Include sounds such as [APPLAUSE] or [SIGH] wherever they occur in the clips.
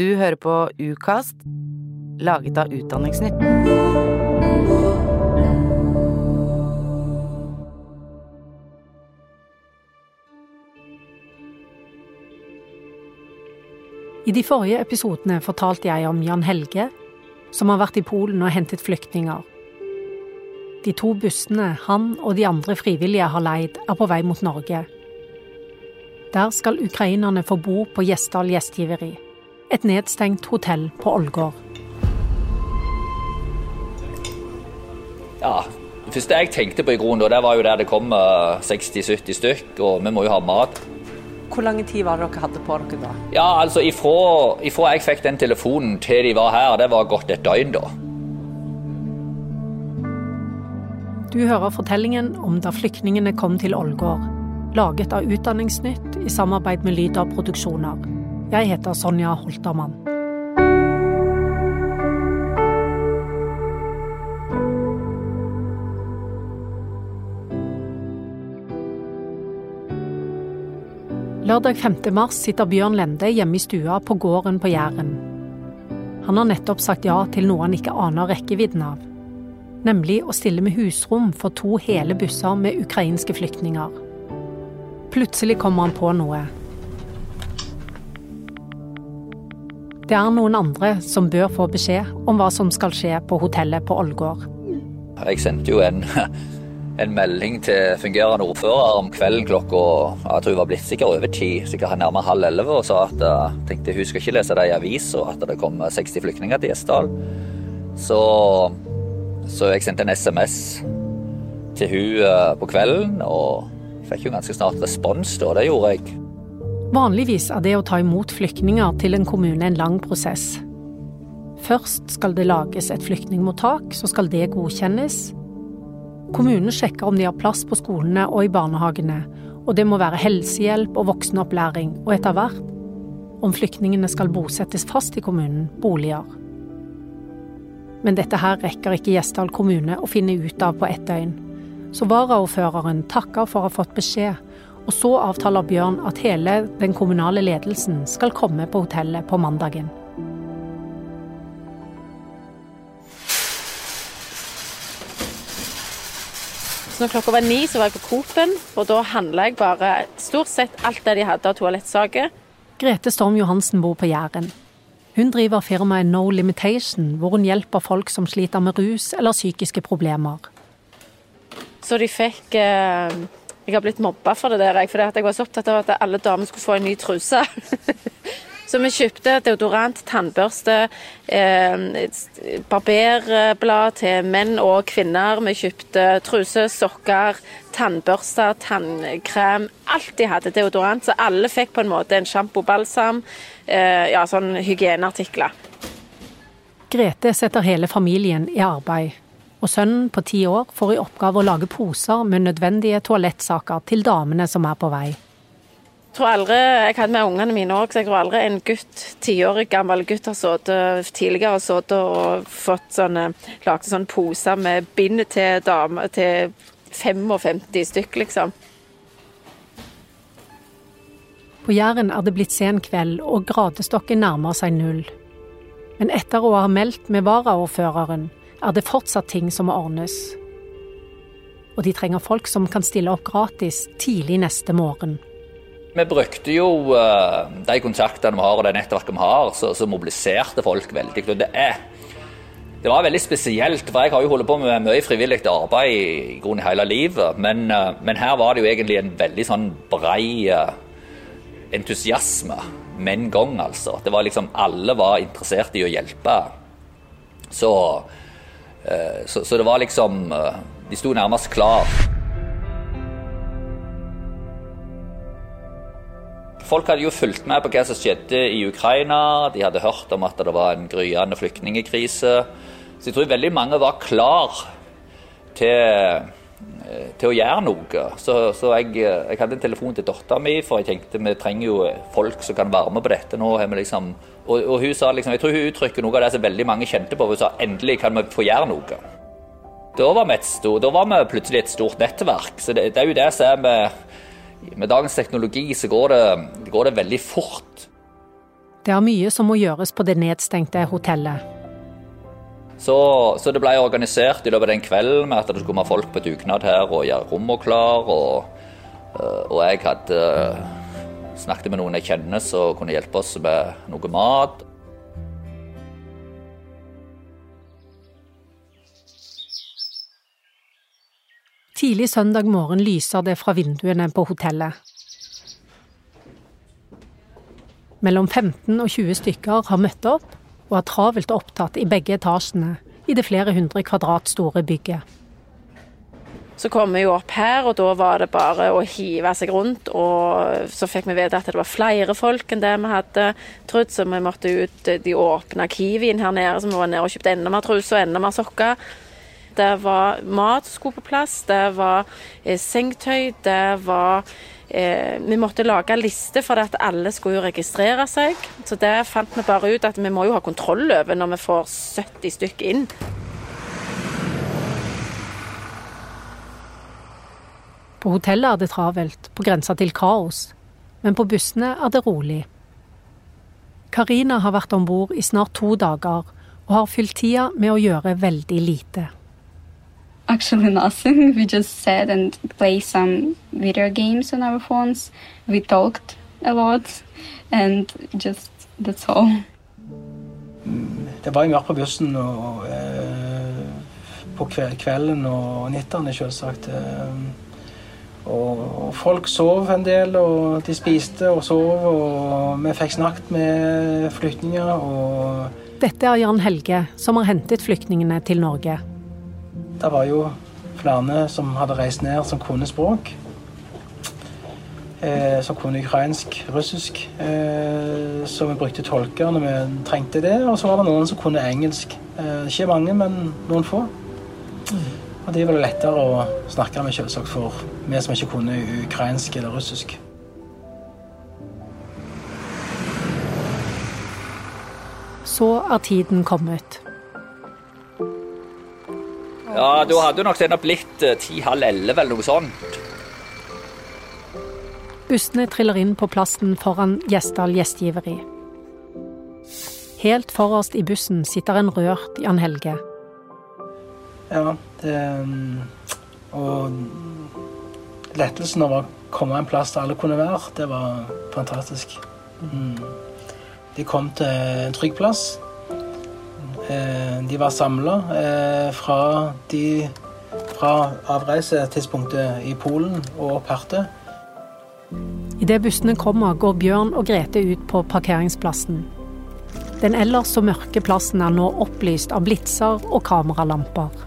Du hører på Ukast, laget av Utdanningsnytt. I de forrige episodene fortalte jeg om Jan Helge, som har vært i Polen og hentet flyktninger. De to bussene han og de andre frivillige har leid, er på vei mot Norge. Der skal ukrainerne få bo på Gjesdal gjestgiveri, et nedstengt hotell på Ålgård. Ja, det første jeg tenkte på i grunnen, det var jo der det kom 60-70 stykk, og vi må jo ha mat. Hvor lang tid var det dere hadde på dere da? Ja, altså ifra, ifra jeg fikk den telefonen til de var her, det var gått et døgn da. Du hører fortellingen om da flyktningene kom til Ålgård, laget av Utdanningsnytt i samarbeid med Lyder Produksjoner. Jeg heter Sonja Holtermann. Lørdag 5. mars sitter Bjørn Lende hjemme i stua på gården på Jæren. Han har nettopp sagt ja til noe han ikke aner rekkevidden av. Nemlig å stille med husrom for to hele busser med ukrainske flyktninger. Plutselig kommer han på noe. Det er noen andre som bør få beskjed om hva som skal skje på hotellet på Ålgård. Jeg sendte jo en, [LAUGHS] en melding til fungerende ordfører om kvelden klokka tror hun var blitt sikkert over ti, sikkert nærmere halv elleve, og sa at jeg tenkte hun skal ikke lese det i avisa at det kom 60 flyktninger til Gjesdal. Så, så jeg sendte en SMS til hun på kvelden, og fikk jo ganske snart respons da. Det gjorde jeg. Vanligvis er det å ta imot flyktninger til en kommune en lang prosess. Først skal det lages et flyktningmottak, så skal det godkjennes. Kommunen sjekker om de har plass på skolene og i barnehagene, og det må være helsehjelp og voksenopplæring, og etter hvert, om flyktningene skal bosettes fast i kommunen, boliger. Men dette her rekker ikke Gjesdal kommune å finne ut av på ett døgn. Så varaordføreren takker for å ha fått beskjed, og så avtaler Bjørn at hele den kommunale ledelsen skal komme på hotellet på mandagen. Så når klokka var ni, så var jeg på Coop-en, og da handla jeg bare stort sett alt det de hadde av toalettsaker. Grete Storm Johansen bor på Jæren. Hun driver firmaet No Limitation, hvor hun hjelper folk som sliter med rus eller psykiske problemer. Så de fikk eh, Jeg har blitt mobba for det der, for jeg var så opptatt av at alle damer skulle få en ny truse. [LAUGHS] så vi kjøpte deodorant, tannbørste, eh, barberblad til menn og kvinner. Vi kjøpte truse, sokker, tannbørster, tannkrem. Alt de hadde deodorant. Så alle fikk på en måte en sjampo, balsam, eh, ja, sånn hygieneartikler. Grete setter hele familien i arbeid og sønnen på ti år får i oppgave å lage poser med nødvendige toalettsaker til damene som er på vei. Jeg tror aldri, jeg hadde med ungene mine òg, så jeg tror aldri en gutt, tiårig gammel gutt har sittet tidligere og, og fått sånne, lagd sånne poser med bind til damer til 55 stykk, liksom. På Jæren er det blitt sen kveld, og gradestokken nærmer seg null. Men etter å ha meldt med varaordføreren, er det fortsatt ting som må ordnes. Og de trenger folk som kan stille opp gratis tidlig neste morgen. Vi brukte jo uh, de kontaktene vi har og det nettverket vi har, så, så mobiliserte folk veldig. Og det, er, det var veldig spesielt, for jeg har jo holdt på med mye frivillig arbeid i, grunnen hele livet. Men, uh, men, her var det jo egentlig en veldig sånn brei uh, entusiasme med en gang, altså. Det var liksom Alle var interessert i å hjelpe. Så så, så, det var liksom De sto nærmest klar. Folk hadde jo fulgt med på hva som skjedde i Ukraina. De hadde hørt om at det var en gryende flyktningkrise. Så jeg tror veldig mange var klar til, til å gjøre noe. Så, så jeg, jeg, hadde en telefon til dattera mi, for jeg tenkte vi trenger jo folk som kan være med på dette. Nå liksom og, og, hun sa liksom, Jeg tror hun uttrykker noe av det som veldig mange kjente på. Hun sa endelig kan vi få gjøre noe. Da var vi, stort, da var vi plutselig et stort nettverk. Så det, det er jo det som er med, med dagens teknologi, så går det, går det veldig fort. Det er mye som må gjøres på det nedstengte hotellet. Så, så, det ble organisert i løpet av den kvelden med at det skulle komme folk på dugnad her og gjøre rommene klare. Og, eh, og, jeg hadde eh, snakket med noen jeg kjenner som kunne hjelpe oss med noe mat. Tidlig søndag morgen lyser det fra vinduene på hotellet. Mellom 15 og 20 stykker har møtt opp og er travelt opptatt i begge etasjene i det flere hundre kvadrat store bygget. Så kom vi jo opp her, og da var det bare å hive seg rundt. Og så fikk vi vite at det var flere folk enn det vi hadde trodd, så vi måtte ut De åpna Kiwien her nede, så vi var nede og kjøpte enda mer truser og enda mer sokker. Det var mat som skulle på plass, det var eh, sengetøy, det var eh, vi måtte lage liste for at alle skulle jo registrere seg. Så det fant vi bare ut at vi må jo ha kontroll over når vi får 70 stykker inn. På hotellet er det travelt, på grensa til kaos. Men på bussene er det rolig. Karina har vært om bord i snart to dager og har fylt tida med å gjøre veldig lite. Actually, nothing. [LAUGHS] We just sat and played some video games on our phones. We talked a lot, and just that's all. Det var jo mørkt på bussen og eh, på kvelden og nettene, selvsagt. Og, og folk sov en del, og de spiste og sov, og vi fikk snakket med flyktninger. og Dette er Jan Helge, som har hentet flyktningene til Norge. Det var jo flere som hadde reist ned, som kunne språk. Eh, som kunne ukrainsk, russisk. Eh, så vi brukte tolker når vi trengte det. Og så var det noen som kunne engelsk. Eh, ikke mange, men noen få. Og de var det lettere å snakke med, selvsagt, for vi som ikke kunne ukrainsk eller russisk. Så er tiden kommet. Ja, da hadde nok den blitt eh, ti-halv elleve eller noe sånt. Bussene triller inn på plassen foran Gjesdal gjestgiveri. Helt forrest i bussen sitter en rørt Jan Helge. Ja, det mm, Og lettelsen over å komme en plass der alle kunne være, det var fantastisk. Mm. De kom til en trygg plass. Eh, de var samla eh, fra, fra avreisetidspunktet i Polen og opp hertil. Idet bussene kommer, går Bjørn og Grete ut på parkeringsplassen. Den ellers så mørke plassen er nå opplyst av blitser og kameralamper.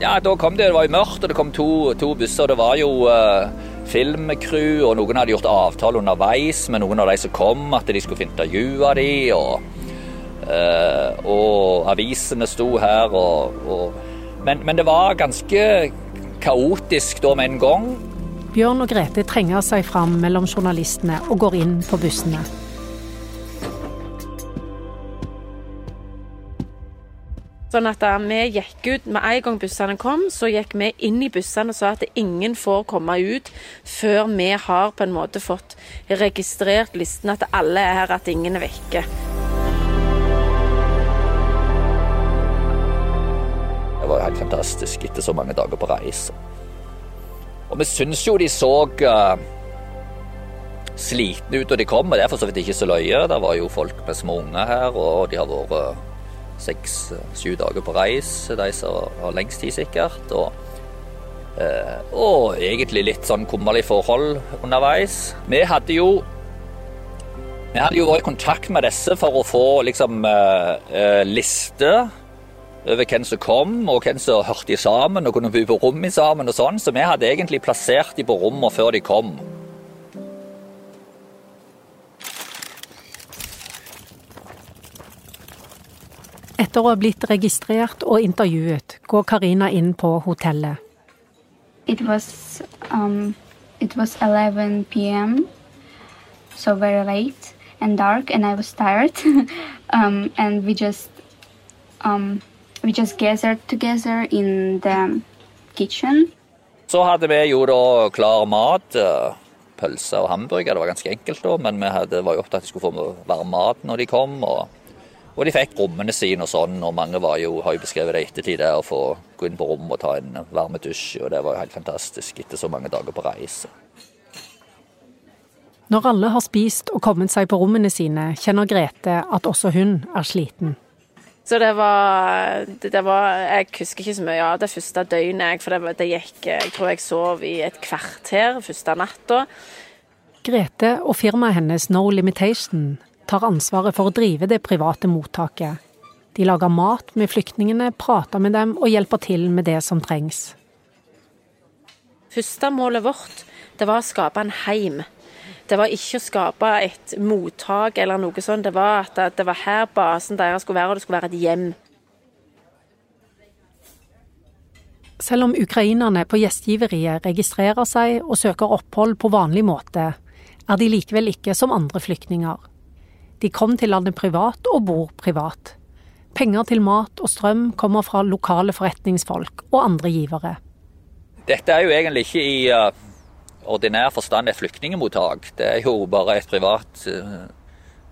Ja, da kom det, det var jo mørkt, og det kom to, to busser. Det var jo uh, filmcrew, og noen hadde gjort avtale underveis med noen av de som kom, at de skulle få intervjue dem. Og og avisene sto her og, og men, men, det var ganske kaotisk da med en gang. Bjørn og Grete trenger seg fram mellom journalistene og går inn på bussene. Sånn at vi gikk ut Med en gang bussene kom, så gikk vi inn i bussene og sa at ingen får komme ut før vi har på en måte fått registrert listen, at alle er her, at ingen er vekke. Var helt fantastisk etter så mange dager på reise. Og vi syns jo de så uh, slitne ut da de kom, og det er for så vidt ikke så løye. Det var jo folk med små unger her, og de har vært uh, seks-sju dager på reis, de som har lengst tid, sikkert. Og, uh, og egentlig litt sånn kummerlige forhold underveis. Vi hadde jo vi hadde jo vært i kontakt med disse for å få liksom liste over hvem som kom, og hvem som hørte sammen og kunne bo på rom sammen. og sånn, Så vi hadde egentlig plassert de på rommene før de kom. Etter å ha blitt registrert og intervjuet, går Karina inn på hotellet. It was, um, it was 11 p.m., so very late and dark, and I was tired. [LAUGHS] um, and we just um, We just gathered together in the kitchen. Så hadde vi jo da klar mat. Eh, pølser og hamburger. Det var ganske enkelt da, men vi hadde, var jo opptatt av at de skulle få varm mat når de kom. og og de fikk rommene sine og sånn, og mange var jo, har jo beskrevet det i ettertid, det å få gå inn på rommet og ta en varme dusj, og det var jo helt fantastisk etter så mange dager på reise. Når alle har spist og kommet seg på rommene sine, kjenner Grete at også hun er sliten. Så det var, det var Jeg husker ikke så mye av det første døgnet, for det, det gikk Jeg tror jeg sov i et kvarter første natta. Grete og firmaet hennes No Limitation tar ansvaret for å drive det private mottaket. De lager mat med flyktningene, prater med dem og hjelper til med det som trengs. Første målet vårt det var å skape en heim. Det var ikke å skape et mottak eller noe sånt. Det var at det var her basen deres skulle være, og det skulle være et hjem. Selv om ukrainerne på gjestgiveriet registrerer seg og søker opphold på vanlig måte, er de likevel ikke som andre flyktninger. De kom til landet privat og bor privat. Penger til mat og strøm kommer fra lokale forretningsfolk og andre givere. Dette er jo egentlig ikke i uh, ordinær forstand et flyktningmottak. Det er jo bare et privat uh,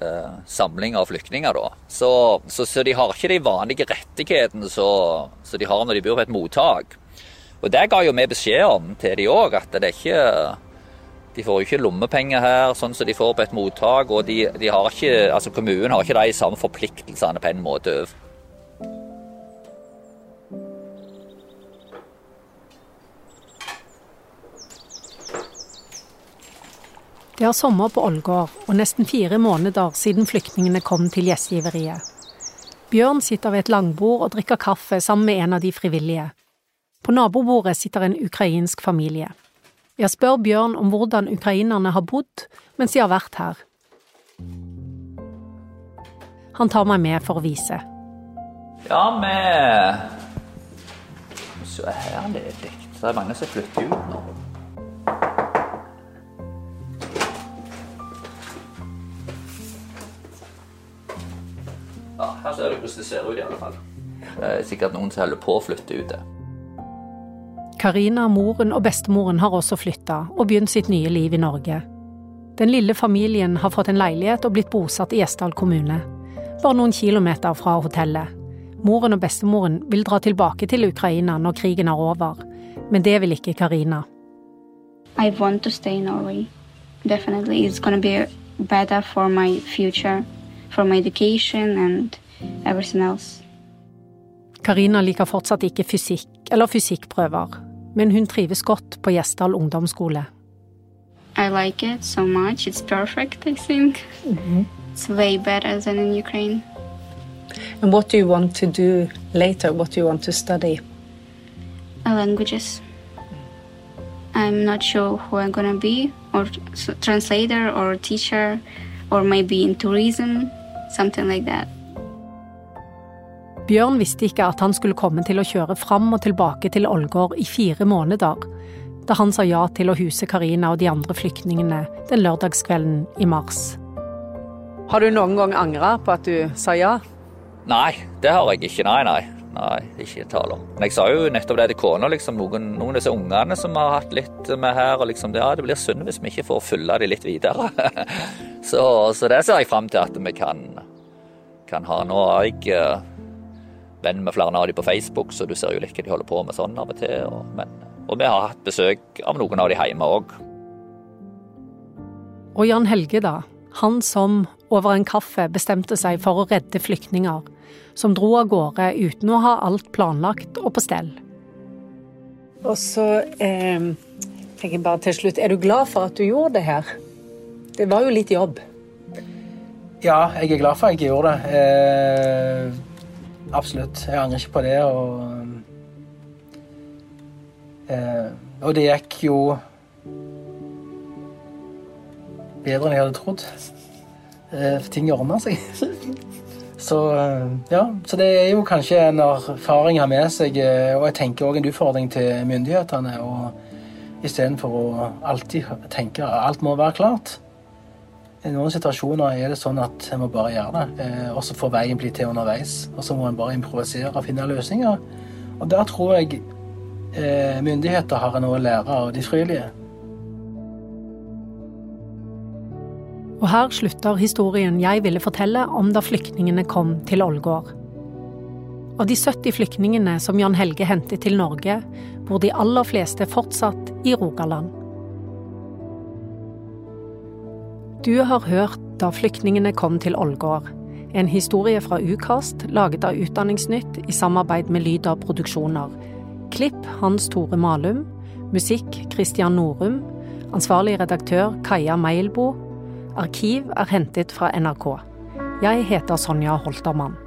uh, samling av flyktninger, da. Så, så, så, de har ikke de vanlige rettighetene som de har når de bor på et mottak. Og det ga jo vi beskjed om til de òg, at det er ikke de får jo ikke lommepenger her, sånn som de får på et mottak. Og de, de har ikke, altså kommunen har ikke de samme forpliktelsene på en måte Det er sommer på Ålgård og nesten fire måneder siden flyktningene kom til gjestgiveriet. Bjørn sitter ved et langbord og drikker kaffe sammen med en av de frivillige. På nabobordet sitter en ukrainsk familie. Jeg spør Bjørn om hvordan ukrainerne har bodd mens de har vært her. Han tar meg med for å vise. Ja, vi Så er det dekt. Det er mange som flytter ut nå. Ja, her ser du hvordan det ser ut, i alle fall. Det er sikkert noen som holder på å flytte ut. det. Karina, moren og bestemoren har også flytta og begynt sitt nye liv i Norge. Den lille familien har fått en leilighet og blitt bosatt i Gjesdal kommune, bare noen kilometer fra hotellet. Moren og bestemoren vil dra tilbake til Ukraina når krigen er over, men det vil ikke Karina. I want to stay in Norway. Definitely, it's gonna to be better for my future, for my education and everything else. Karina liker fortsatt ikke fysikk eller fysikkprøver, men hun trives godt på Gjesdal ungdomsskole. I like it so much. It's perfect, I think. Mm -hmm. It's way better than in Ukraine. And what do you want to do later? What do you want to study? Uh, languages. I'm not sure who I'm gonna be, or translator, or teacher, or maybe in tourism, something like that. Bjørn visste ikke at han skulle komme til å kjøre fram og tilbake til Ålgård i fire måneder, da han sa ja til å huse Karina og de andre flyktningene den lørdagskvelden i mars. Har du noen gang angra på at du sa ja? Nei, det har jeg ikke. Nei, nei. Nei, ikke tale om. Men jeg sa jo nettopp det til kona. Liksom, noen, noen, av disse ungene som har hatt litt med her, og liksom, ja, det blir synd hvis vi ikke får fylle de litt videre. [LAUGHS] så, så, det ser jeg fram til at vi kan, kan ha. Nå er jeg eh, venn med flere av dem på Facebook, så du ser jo litt hva de holder på med sånn av og til. Og, men, og vi har hatt besøk av noen av de hjemme òg. Og Jan Helge, da. Han som over en kaffe bestemte seg for å redde flyktninger. Som dro av gårde uten å ha alt planlagt og på stell. Og så eh, tenker jeg bare til slutt, er du glad for at du gjorde det her? Det var jo litt jobb. Ja, jeg er glad for at jeg gjorde det. Eh Absolutt. Jeg angrer ikke på det. Og, eh, og det gikk jo bedre enn jeg hadde trodd. Eh, ting ordna seg. [LAUGHS] så eh, ja, så det er jo kanskje en erfaring her med seg, eh, og jeg tenker òg en utfordring til myndighetene. og Istedenfor å alltid tenke at alt må være klart. I noen situasjoner er det sånn at en må bare gjøre det, eh, og så får veien bli til underveis. Og så må en bare improvisere og finne løsninger. Og der tror jeg eh, myndigheter har noe å lære av de frivillige. Og her slutter historien jeg ville fortelle om da flyktningene kom til Ålgård. Av de 70 flyktningene som Jan Helge hentet til Norge, bor de aller fleste fortsatt i Rogaland. Du har hørt Da flyktningene kom til Ålgård, en historie fra Ukast laget av Utdanningsnytt i samarbeid med Lyda Produksjoner. Klipp Hans Tore Malum. Musikk Christian Norum. Ansvarlig redaktør Kaja Meilbo. Arkiv er hentet fra NRK. Jeg heter Sonja Holtermann.